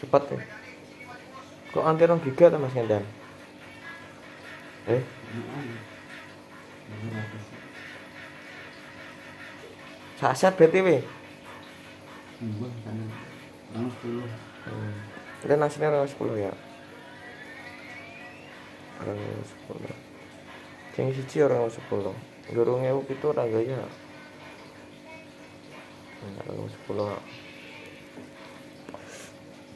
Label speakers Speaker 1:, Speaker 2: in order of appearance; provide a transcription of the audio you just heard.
Speaker 1: cepat ya. Kok anti rong giga ta mas ngendan eh? Saset BTW
Speaker 2: Enggak, kan. Orang sepuluh.
Speaker 1: kita nasinya orang 10 ya? Orang sepuluh. Sing siji ya orang sepuluh. Durung ewu pitu ora gaya orang 10